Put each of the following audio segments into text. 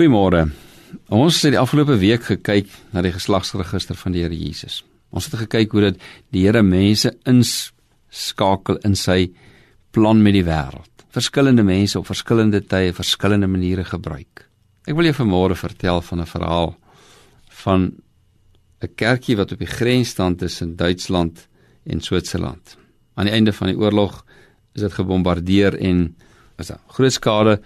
Goeiemôre. Ons het die afgelope week gekyk na die geslagsregister van die Here Jesus. Ons het gekyk hoe dit die Here mense inskakel in sy plan met die wêreld. Verskillende mense op verskillende tye, verskillende maniere gebruik. Ek wil jou vanmôre vertel van 'n verhaal van 'n kerkie wat op die grens staan tussen Duitsland en Switserland. Aan die einde van die oorlog is dit gebombardeer en is daar groot skade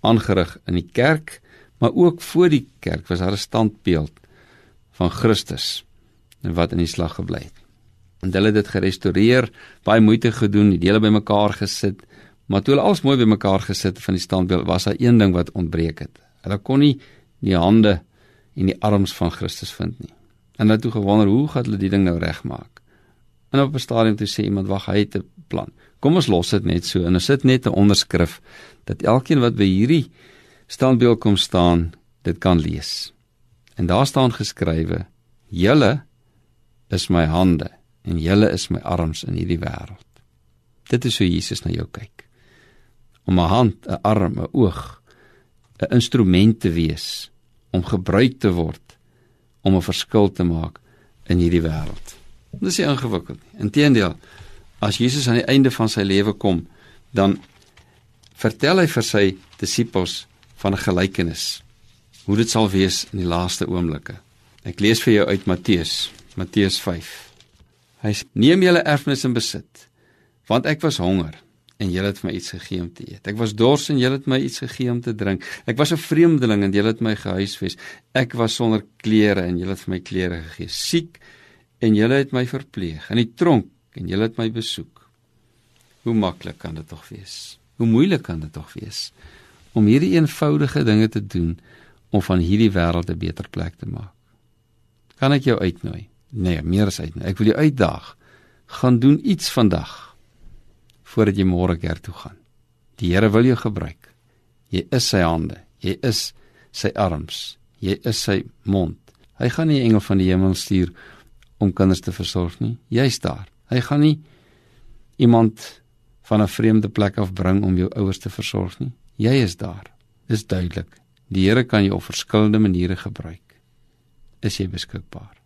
aangerig in die kerk maar ook voor die kerk was daar 'n standbeeld van Christus wat in die slag gebly het. En hulle het dit gerestoreer, baie moeite gedoen, die dele bymekaar gesit, maar toe hulle alles mooi bymekaar gesit van die standbeeld, was daar een ding wat ontbreek het. Hulle kon nie die hande en die arms van Christus vind nie. En hulle het toe gewonder hoe gaan hulle die ding nou regmaak? En op 'n stadium toe sê iemand, "Wag, hy het 'n plan. Kom ons los dit net so en ons sit net 'n onderskrif dat elkeen wat by hierdie standbeeld kom staan, dit kan lees. En daar staan geskrywe: "Julle is my hande en julle is my arms in hierdie wêreld." Dit is hoe Jesus na jou kyk. Om 'n hand, 'n arm, 'n oog, 'n instrument te wees om gebruik te word om 'n verskil te maak in hierdie wêreld. Dit is nie ingewikkeld nie. Inteendeel, as Jesus aan die einde van sy lewe kom, dan vertel hy vir sy disippels van 'n gelykenis hoe dit sal wees in die laaste oomblikke. Ek lees vir jou uit Matteus, Matteus 5. Hy sê: "Neem julle erfenis in besit, want ek was honger en julle het my iets gegee om te eet. Ek was dors en julle het my iets gegee om te drink. Ek was 'n vreemdeling en julle het my gehuisves. Ek was sonder klere en julle het vir my klere gegee. Siek en julle het my verpleeg. In die tronk en julle het my besoek." Hoe maklik kan dit tog wees? Hoe moeilik kan dit tog wees? Om hierdie eenvoudige dinge te doen om van hierdie wêreld 'n beter plek te maak. Kan ek jou uitnooi? Nee, meer as uitnooi. Ek wil jou uitdaag. Gaan doen iets vandag voordat jy môre kerk toe gaan. Die Here wil jou gebruik. Jy is sy hande, jy is sy arms, jy is sy mond. Hy gaan nie engele van die hemel stuur om kinders te versorg nie. Jy's daar. Hy gaan nie iemand van 'n vreemde plek af bring om jou ouers te versorg nie. Jy is daar. Dis duidelik. Die Here kan jou op verskillende maniere gebruik. Is jy beskikbaar?